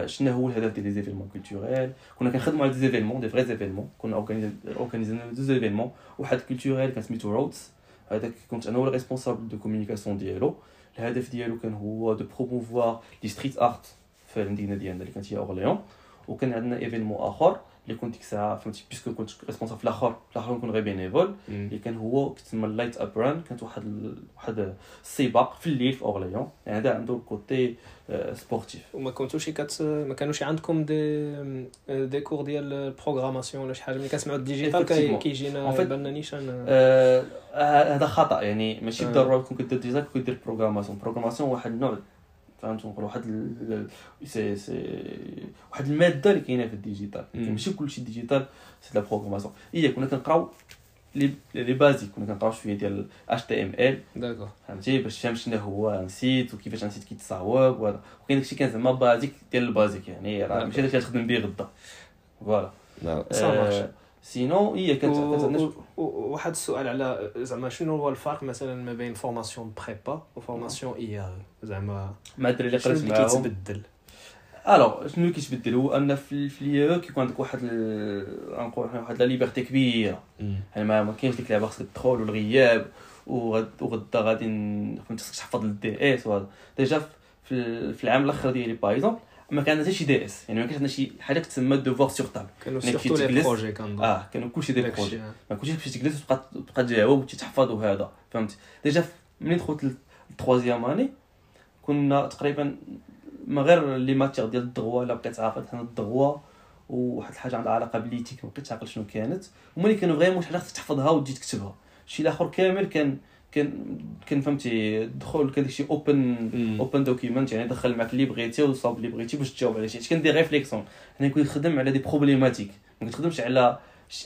شنو هو الهدف ديال les événements culturels كنا كنخدموا على des événements des vrais événements كنا اورغانيزينا deux événements واحد كولتوريل كان سميتو Roads هذاك كنت أنا هو ال responsable de communication ديالو. الهدف ديالو كان هو de promouvoir du street art في المدينة ديالنا اللي كانت هي اورليون وكان عندنا événement آخر. اللي كنت ديك الساعة فهمتي؟ puisque كنت responsable في الآخر. في الآخر نكون غير bénévole. اللي كان هو كتسمى ال Light Up Run كانت واحد واحد السباق في الليل في اورليون يعني هذا عنده ال côté sportif وما كنتوش كت ما كانوش عندكم des des cours ديال ال programmation ولا شي حاجة. ملي كنسمعوا ال digital كيجينا بالنا نيشان هذا خطأ. يعني ماشي بالضرورة تكون كدير digital كدير programmation programmation واحد النوع فهمت نقول واحد سي سي واحد المادة اللي كاينة في ال digital ماشي كلشي digital c'est la programmation. هي كنا كنقراو les les basiques كنا كنقراو شوية ديال HTML d'accord. فهمتي؟ باش تفهم شنو هو un site وكيفاش un site كيتصاوب وهذا وكاين داكشي كان زعما basique ديال ال basique يعني راه ماشي داكشي تخدم به غدا. voilà sinon هي كانت واحد السؤال على زعما شنو هو الفرق مثلا ما بين formation prépa و formation إي آر؟ زعما مع الدراري اللي قريت معاهم. كيتبدل؟ alors شنو اللي كيتبدل؟ هو أن في في كيكون عندك واحد نقول واحد la liberté كبيرة. يعني ما كاينش ديك اللعبه خصك الدخول والغياب وغدا غادي فهمتي خصك تحفظ ال DS وهذا déjà في العام الآخر ديالي par ما كان حتى شي DS يعني ما كانش عندنا شي حاجة تسمى devoir sur table كانوا surtout les projets كانوا. آه كانوا كلشي des projets ما كلشي تمشي تجلس وتبقى تبقى تجاوب وتحفظ وهذا. فهمت déjà ملي دخلت ال troisième année كنا تقريبا ما غير les matières ديال ال droit لا بقيت عاقل حنا الدغوا وواحد الحاجة عندها علاقة بال éthique ما بقيتش عاقل شنو كانت. هما اللي كانوا vraiment شي حاجة تحفظها وتجي تكتبها. الشيء الآخر كامل كان كان كان فهمتي دخل كان داكشي open open document يعني دخل معك اللي بغيتي وصاوب اللي بغيتي باش تجاوب على شي كان des réflexions حنا كنت نخدم على des problématiques ما كنتخدمش على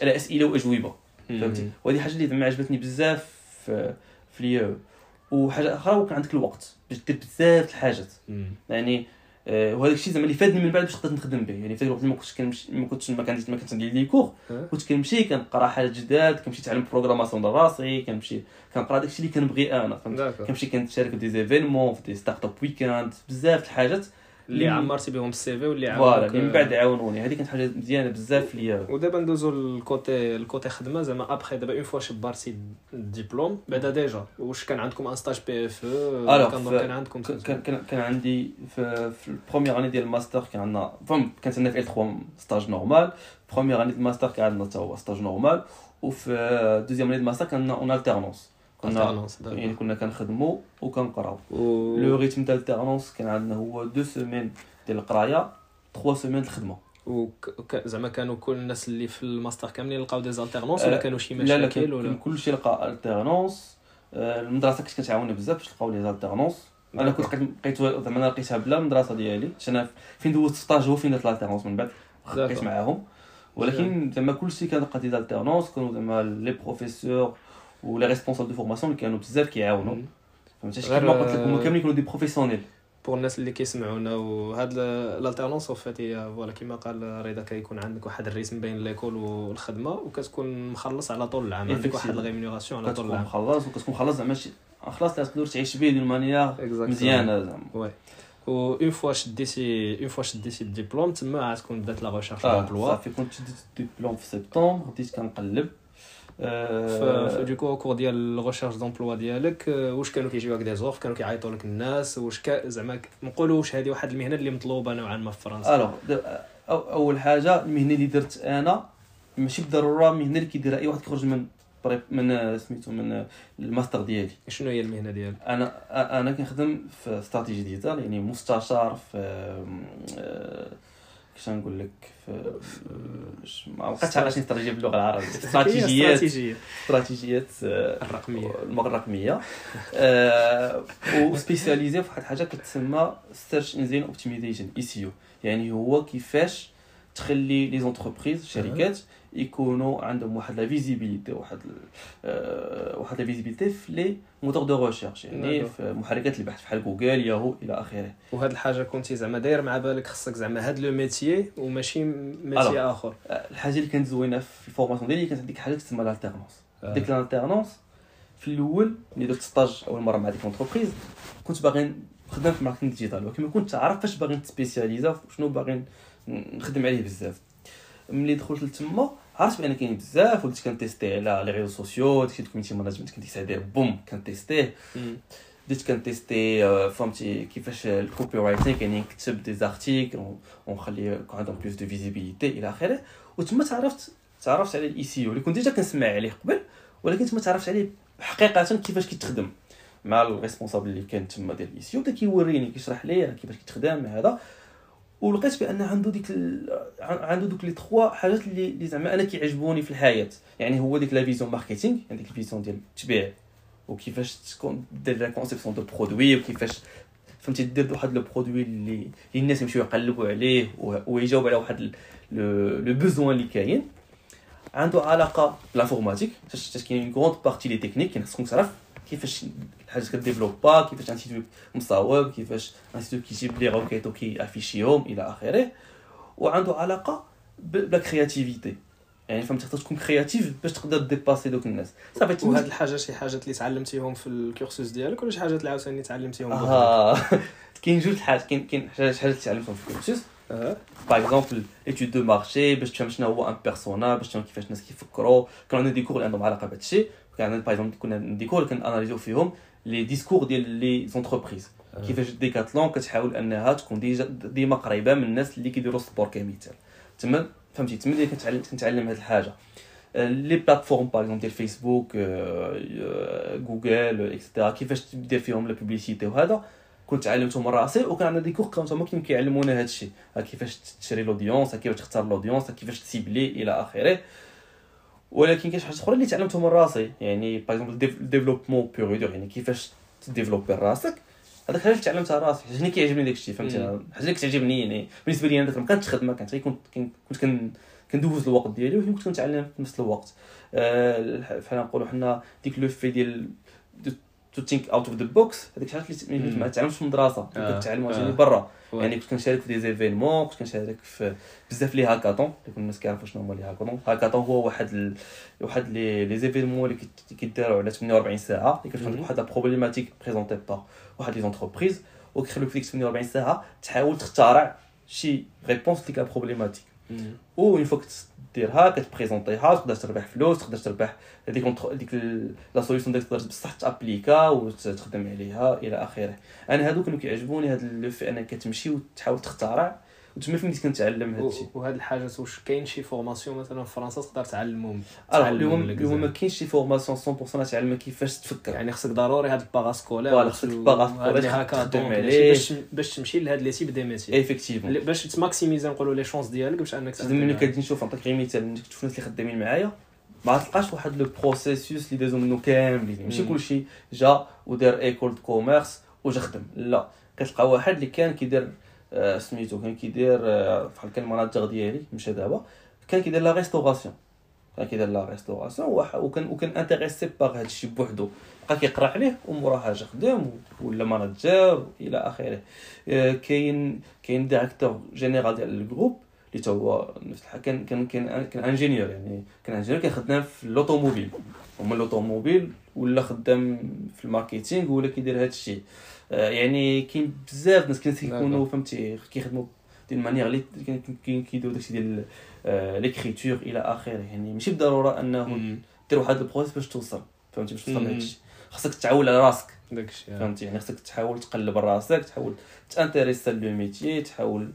على أسئلة وأجوبة. فهمتي؟ وهذه حاجة اللي زعما عجبتني بزاف في في وحاجة أخرى هو كان عندك الوقت باش دير بزاف الحاجات. يعني آه، وهذا الشيء زعما اللي فادني من بعد باش قدرت نخدم به. يعني في الوقت ما كنتش كنمشي ما كنتش ما كانش ما كنتش عندي les cours كنت كنمشي كنقرا حاجات جداد كنمشي نتعلم programmation ديال راسي كنمشي كنقرا داكشي اللي كنبغي أنا فهمت؟ كنمشي كنشارك في des événements في des startup weekend بزاف الحاجات. اللي عمرتي بهم السي في واللي عاونوك من بعد عاونوني. هذه كانت حاجة مزيانة بزاف ليا. ودابا ندوزو لل côté ال côté خدمة زعما ابخي دابا une fois شديتي الدبلوم بعدا déjà واش كان عندكم un stage PFE كان كان عندكم كان كان عندي في, في ال première année ديال الماستر كان عندنا فهم كانت عندنا في ال 3 stage normal première année ديال الماستر كان عندنا حتى هو stage normal وفي deuxième année ديال الماستر كان عندنا une alternance كنا يعني كنا كنخدموا وكنقراو. le rythme تاع ال alternance كان عندنا هو deux semaines ديال القراية 3 semaines الخدمة. و زعما كانوا كل الناس اللي في الماستر كاملين لقاو des alternances ولا كانوا شي مشاكل لا لا كل شيء لقى alternance المدرسة كانت كتعاوني بزاف باش لقاو les alternances أنا كنت لقيت زعما أنا لقيتها بلا المدرسة ديالي أنا فين دوزت stage هو فين درت ال alternance من بعد لقيت معاهم. ولكن زعما كلشي كان لقى des alternances كانوا زعما les professeurs و les responsables de formation اللي كانوا بزاف كيعاونوا فهمتي كيما قلت لك هما كاملين يكونوا des professionnels pour الناس اللي كيسمعونا وهاد ال alternance فات هي voilà كيما قال رضا كيكون عندك واحد ال rythme بين l'école والخدمه وكتكون مخلص على طول العام عندك واحد. ال rémunération على طول العام مخلص وكتكون مخلص زعما خلاص لا تقدر تعيش به d'une manière. مزيانه زعما oui و une fois شديتي une fois شديتي الدبلوم تما عاد تكون بدات la recherche آه d'emploi صافي كنت شديت الدبلوم في سبتمبر بديت كنقلب آه، donc au cours ديال ال recherche d'emploi ديالك واش كانوا كيجيوك des offres كانوا كيعيطوا لك الناس واش زعما نقولوا واش هذه واحد المهنه اللي مطلوبه نوعا ما في فرنسا alors اول حاجة المهنه اللي درت أنا ماشي بالضروره المهنه اللي كيديرها اي واحد كيخرج من prépa من سميتو من الماستر ديالي شنو هي المهنه ديالك أنا أنا كنخدم في stratégie digitale يعني مستشار في كيفاش نقول لك في ما بقيتش شنو استراتيجيه باللغة العربية. [laughs] استراتيجيات استراتيجيات آه، الرقمية. الرقمية. آه، و spécialisé في واحد الحاجة كتسمى search engine optimization SEO يعني هو كيفاش تخلي les entreprises شركات يكونوا عندهم واحد لا فيزيبيليتي واحد آه، واحد la visibilité في لي موتور دو ريشيرش يعني D'accord. في محركات البحث بحال جوجل ياهو إلى آخره وهاد الحاجة كنتي زعما داير مع بالك خصك زعما هاد le métier وماشي métier آخر الحاجة اللي كانت زوينة في ال formation ديالي كانت عندك حاجة تسمى ال alternance آه. ديك ال alternance في الأول ملي درت stage أول مرة مع ديك l'entreprise كنت باغي نخدم في ال marketing digital ولكن ما كنتش عارف فاش باغي نت spécialisa شنو باغي نخدم عليه بزاف. ملي دخلت لتما عرفت بأن كاين بزاف وليت كن teste على les réseaux sociaux داكشي ال community management كنت كيساعد بوم كن testeيه. بديت كن teste آه، فهمتي كيفاش ال copywriting يعني نكتب des articles ونخلي يكون عندهم plus de visibilité إلى آخره. وتما تعرفت تعرفت على ال SEO اللي كنت déjà كنسمع عليه قبل ولكن تما تعرفت عليه حقيقة كيفاش كيتخدم. مع ال responsable اللي كان تما ديال ال SEO بدأ كيوريني كيشرح لي كيفاش كيتخدم هذا. ولقيت بأن عنده ديك ال... عن- عنده دوك les trois حاجات اللي اللي زعما أنا كيعجبوني في الحياة. يعني هو ديك la vision marketing يعني ديك ال vision ديال التبيع. وكيفاش تكون دير la conception de produit وكيفاش فهمتي دير واحد le produit اللي اللي الناس يمشيو يقلبوا عليه ويجاوب على واحد le besoin اللي كاين. عنده علاقة بال informatique حيت كاين grande partie les techniques كاين خصكم تعرف كيفاش الحاجة ك développa كيفاش un site مصاوب كيفاش un site كيجيب les requêtes وكيافيشيهم إلى آخره وعنده علاقة ب la créativité. يعني فهمت خاصك تكون créatif باش تقدر dépasser دوك الناس. صافي تما- وهاد الحاجة شي حاجات اللي تعلمتيهم في ال cursus ديالك ولا شي حاجات اللي عاوتاني تعلمتيهم؟ آه. [laughs] كاين جوج الحاجات كاين كاين حاجات اللي تعلمتهم في ال cursus آه par exemple étude de marché باش تفهم شنو هو un persona باش تفهم كيفاش الناس كيفكروا. كانوا عندنا des cours اللي عندهم علاقة بهذا الشيء. كان عندنا par exemple كنا عندنا des cours اللي كناناليزيو فيهم les discours ديال les entreprises. كيفاش ديكاتلون كتحاول انها تكون ديما قريبه من الناس اللي كيديروا ال sport كمثال تما فهمتي؟ تما اللي كنتعلم كنتعلم هذه الحاجة. les plateformes par exemple ديال فيسبوك جوجل etcetera كيفاش دير فيهم la publicité وهذا كنت علمتهم من راسي وكان عندنا des cours كانوا هما كانوا كيعلمونا هذا الشيء. ها كيفاش تشري l'audience كيفاش تختار l'audience كيفاش تسيبلي إلى آخره. ولكن كاين شي حاجات أخرى اللي تعلمتهم من راسي. يعني par exemple développement pur et dur يعني كيفاش تديفلوبي راسك. هذاك الحاجة اللي تعلمتها راسي. حيت أنا كيعجبني داك الشيء فهمتي. الحاجة اللي كتعجبني يعني بالنسبة لي أنا داك ما كانتش خدمة كانت غير كنت كنت كنت كن- كندوز الوقت ديالي ولكن كنت كنتعلم في نفس الوقت. الح- بحال نقولوا حنا ديك le fait ديال to think out of the box هذيك الحاجات اللي. ما تعلمش في المدرسة آه، كتعلم آه. عاوتاني برا. يعني كنت كنشارك في des événements كنت كنشارك في بزاف les hackathons اللي الناس كيعرفوا شنو هما les hackathons hackathon هو واحد ال... واحد les les événements اللي كيداروا على 48 ساعة اللي كتكون مهم. واحد la problématique présentée par واحد les entreprises وكيخلوك في ديك 48 ساعة تحاول تخترع شي réponse لديك la problématique مم. و une fois كديرها كتبريزونتيها تقدر تربح فلوس تقدر تربح هذيك ديك ال- la solution ديالك تقدر بصح تابليكا وتخدم عليها إلى آخره. أنا هادو كانوا كيعجبوني هاد le fait انك كتمشي وتحاول تخترع وتما فين بديت كنتعلم هاد الشيء وهاد الحاجات واش كاين شي formation مثلا في فرنسا تقدر تعلمهم اليوم اليوم ما. كاينش شي formation 100% تعلم كيفاش تفكر يعني خصك ضروري هاد ال parascolaire voilà، خصك ال para تخدم عليه. باش باش تمشي لهاد les types de métiers effectivement باش تماكسيميزي نقولوا les chances ديالك باش أنك ملي. كتجي نشوف نعطيك غير مثال ملي الناس اللي خدامين معايا ما تلقاش واحد le processus اللي دازو منه كاملين ماشي. كلشي جا ودار école de commerce وجا خدم لا كتلقى واحد اللي كان كيدير سميتو كان كيدير آه، بحال كان ال manager ديالي مشى دابا. كان كيدير la restauration كيدير la restauration وكان وكان intéressé par هادشي بوحدو. بقى كيقرا عليه وموراها جا خدام ولا manager إلى آخره. آه، كاين كاين directeur général ديال ال groupe اللي تا هو نفس الحال كان كان كان كان ingénieur يعني كان ingénieur كان خدام في ال automobile هما ال automobile ولا خدام في ال marketing ولا كيدير آه، يعني كاين بزاف ناس كيكونوا فهمتي كيخدموا ديال manière اللي كيديروا داكشي ديال l'écriture آه، إلى آخره. يعني ماشي بالضرورة انه دير واحد ال process باش توصل فهمتي باش توصل لهادشي. خاصك تعول على راسك داكشي فهمتي يعني خاصك تحاول تقلب راسك تحاول تانتريسا le métier تحاول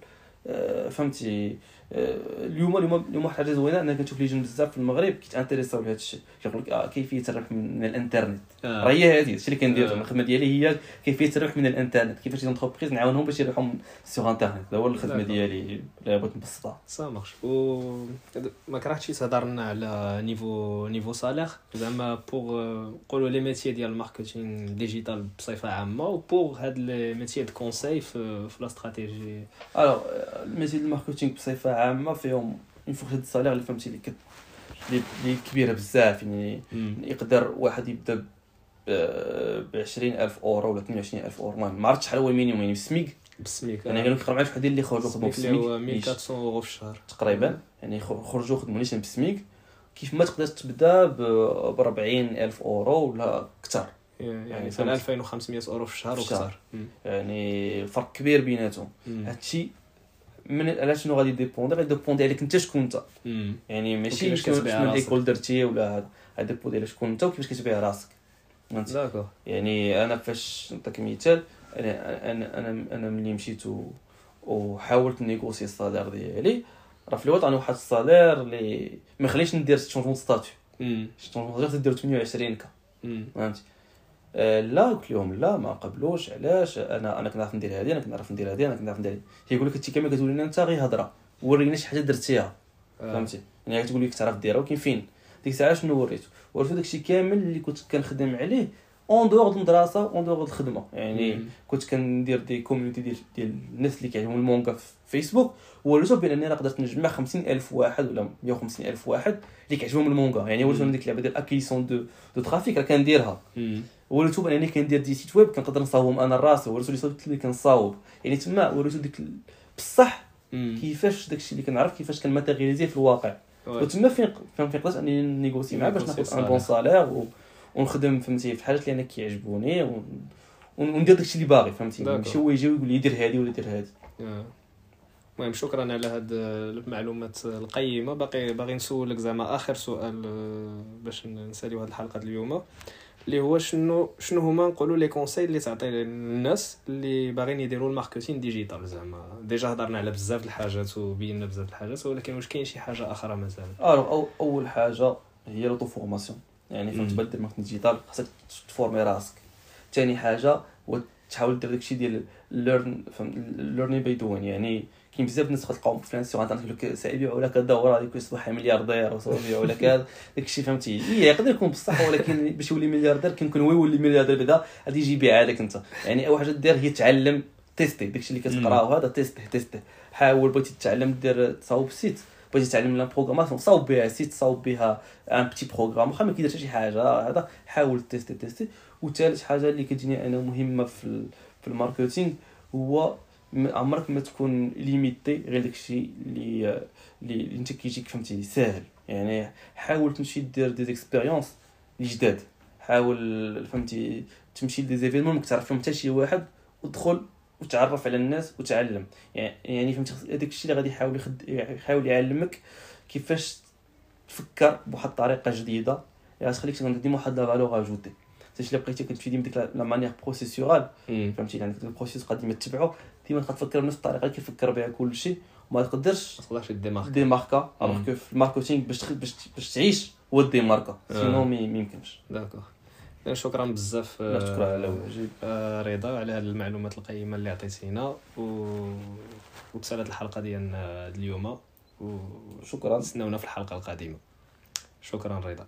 آه، فهمتي آه، اليوم اليوم اليوم واحد الحاجة زوينة أنا كنشوف les jeunes بزاف في المغرب كيتانتريساو لهذا الشيء. كيقول لك آه كيفية الربح من الانترنت. آه. راه هي هذه الشيء اللي كندير آه. الخدمة ديالي هي كيفية الربح من الانترنت. كيفاش شي entreprise نعاونهم باش يربحوا sur internet هذا هو الخدمة. ديالي بغيت نبسطها. ça marche و ما كرهتش تهضر لنا على niveau niveau salaire زعما pour نقولوا les métiers ديال ال marketing digital بصفة عامة و pour هاد les métiers de conseil في في la stratégie alors ال métier ديال ال marketing بصفة عامة فيهم une fourchette ال salaire اللي فهمتي اللي كت اللي كبيرة بزاف يعني. يقدر واحد يبدأ ب 20000 أورو ولا 28000 أورو. المهم ما عرفتش شحال هو ال minimum يعني بال SMIC بال SMIC يعني قالوا لك معايا وحدين اللي خرجوا خدموا اللي هو بالسميك 1400 أورو في الشهر. تقريبا. يعني خرجوا خدموا نيشان بالسميك كيف ما تقدر تبدأ ب 40000 أورو ولا أكثر يعني يعني في فهمت. 2500 أورو في الشهر. وكثر. يعني فرق كبير بيناتهم. هادشي من على شنو غادي ديبوندي غادي ديبوندي عليك انت شكون انت. يعني ماشي شنو. ال école درتي ولا هذا غادي ديبوندي على شكون انت وكيفاش كتبيع راسك فهمتي d'accord يعني أنا فاش نعطيك مثال أنا أنا أنا, أنا ملي مشيت وحاولت négocier ال salaire ديالي راه في الأول عطاني واحد ال salaire اللي ما خليش ندير changement statut. changement statut تدير 28 K. فهمتي لا قلت لهم لا ما قبلوش علاش؟ أنا أنا كنعرف ندير هذه أنا كنعرف ندير هذه أنا كنعرف ندير كيقول لك انت كما كتقول لنا أنت غير هضرة ورينا شي حاجة درتيها. آه. فهمتي؟ يعني كتقول لك تعرف ديرها ولكن فين. ديك الساعة شنو وريتو؟ وريتو داكشي كامل اللي كنت كنخدم عليه en dehors المدرسة en dehors الخدمه يعني مم. كنت كندير des community ديال ديال الناس اللي كيعجبهم المونغا في فيسبوك وريتو بانني أنا قدرت نجمع 50000 واحد ولا 150000 واحد اللي كيعجبهم المونغا يعني وريتو مم. ديك اللعبة ديال acquisition de de trafic راه كنديرها. مم. وريتو بانني كندير des sites web كنقدر نصاوبهم أنا راسي وريتو les sites اللي كنصاوب يعني تما وريتو ديك بصح. كيفاش داكشي اللي كنعرف كيفاش كنماتيرياليزيه في الواقع. وتما فين فين كنقدر انني négocier معاه باش ناخذ un bon salaire و... ونخدم فهمتي في الحاجات اللي أنا كيعجبوني و... وندير داكشي اللي باغي فهمتي. ماشي هو يجي ويقول لي دير هادي ولا دير هادي آه. المهم شكرا على هاد المعلومات القيمة باقي باغي نسولك زعما آخر سؤال آه، باش نساليو هاد الحلقة اليوم اللي هو شنو شنو هما نقولوا les conseils اللي تعطي للناس اللي باغيين يديروا ال marketing digital زعما. déjà هضرنا على بزاف الحاجات وبينا بزاف الحاجات ولكن واش كاين شي حاجة أخرى مازال؟ alors أو أول حاجة هي l'auto-formation يعني. باش دير marketing digital خاصك تفورمي راسك. ثاني حاجة هو تحاول دير داكشي ديال learn learning by doing يعني كاين بزاف الناس تلقاهم فلان sur internet يقول لك سيبيعوا لك الدوره هذيك يصبح ملياردير وسيبيعوا لك هذا. [laughs] داكشي فهمتي؟ هي يقدر يكون بصح ولكن باش يولي ملياردير كيمكن هو يولي ملياردير بعدا غادي يجي يبيعها لك أنت. يعني أول حاجة دير هي تعلم تيستي داكشي اللي كتقراه هذا تيستي تيستي حاول بغيتي تتعلم دير تصاوب site. بغيتي تعلم la programmation صاوب بها site صاوب بها un petit programme واخا ما كيدير حتى شي حاجة هذا حاول تيستي تيستي وثالث حاجة اللي كتجيني أنا مهمة في في ال marketing هو عمرك ما تكون limité غير داكشي اللي اللي اللي انت كيجيك فهمتي ساهل. يعني حاول تمشي دير des expériences جداد حاول فهمتي تمشي لدي زيفينمون كتعرف فيهم حتى شي واحد ودخل وتعرف على الناس وتعلم. يعني يعني فهمتي هذاك الشيء اللي غادي يحاول يخد... يحاول يعلمك كيفاش تفكر بواحد الطريقة جديدة. يعني تخليك تكون ديما واحد لا فالور اجوتي حيت الا بقيتي كتمشي ديما ديك لا مانيير بروسيسيورال فهمتي يعني ديك البروسيس قد ديما تتبعو ديما تفكر بنفس الطريقة اللي كيفكر بها كل شيء وما تقدرش ما تقدرش ديمارك دي ماركا مم. الوغ كو في الماركتينغ باش باش باش تعيش هو دي ماركا آه. سينو ما يمكنش. داكوغ شكرا بزاف آه، شكرا على واجب آه، رضا على هاد المعلومات القيمة اللي عطيتينا و وتسالت الحلقة ديالنا اليوم شكرا. ونستناونا في الحلقة القادمة. شكرا رضا.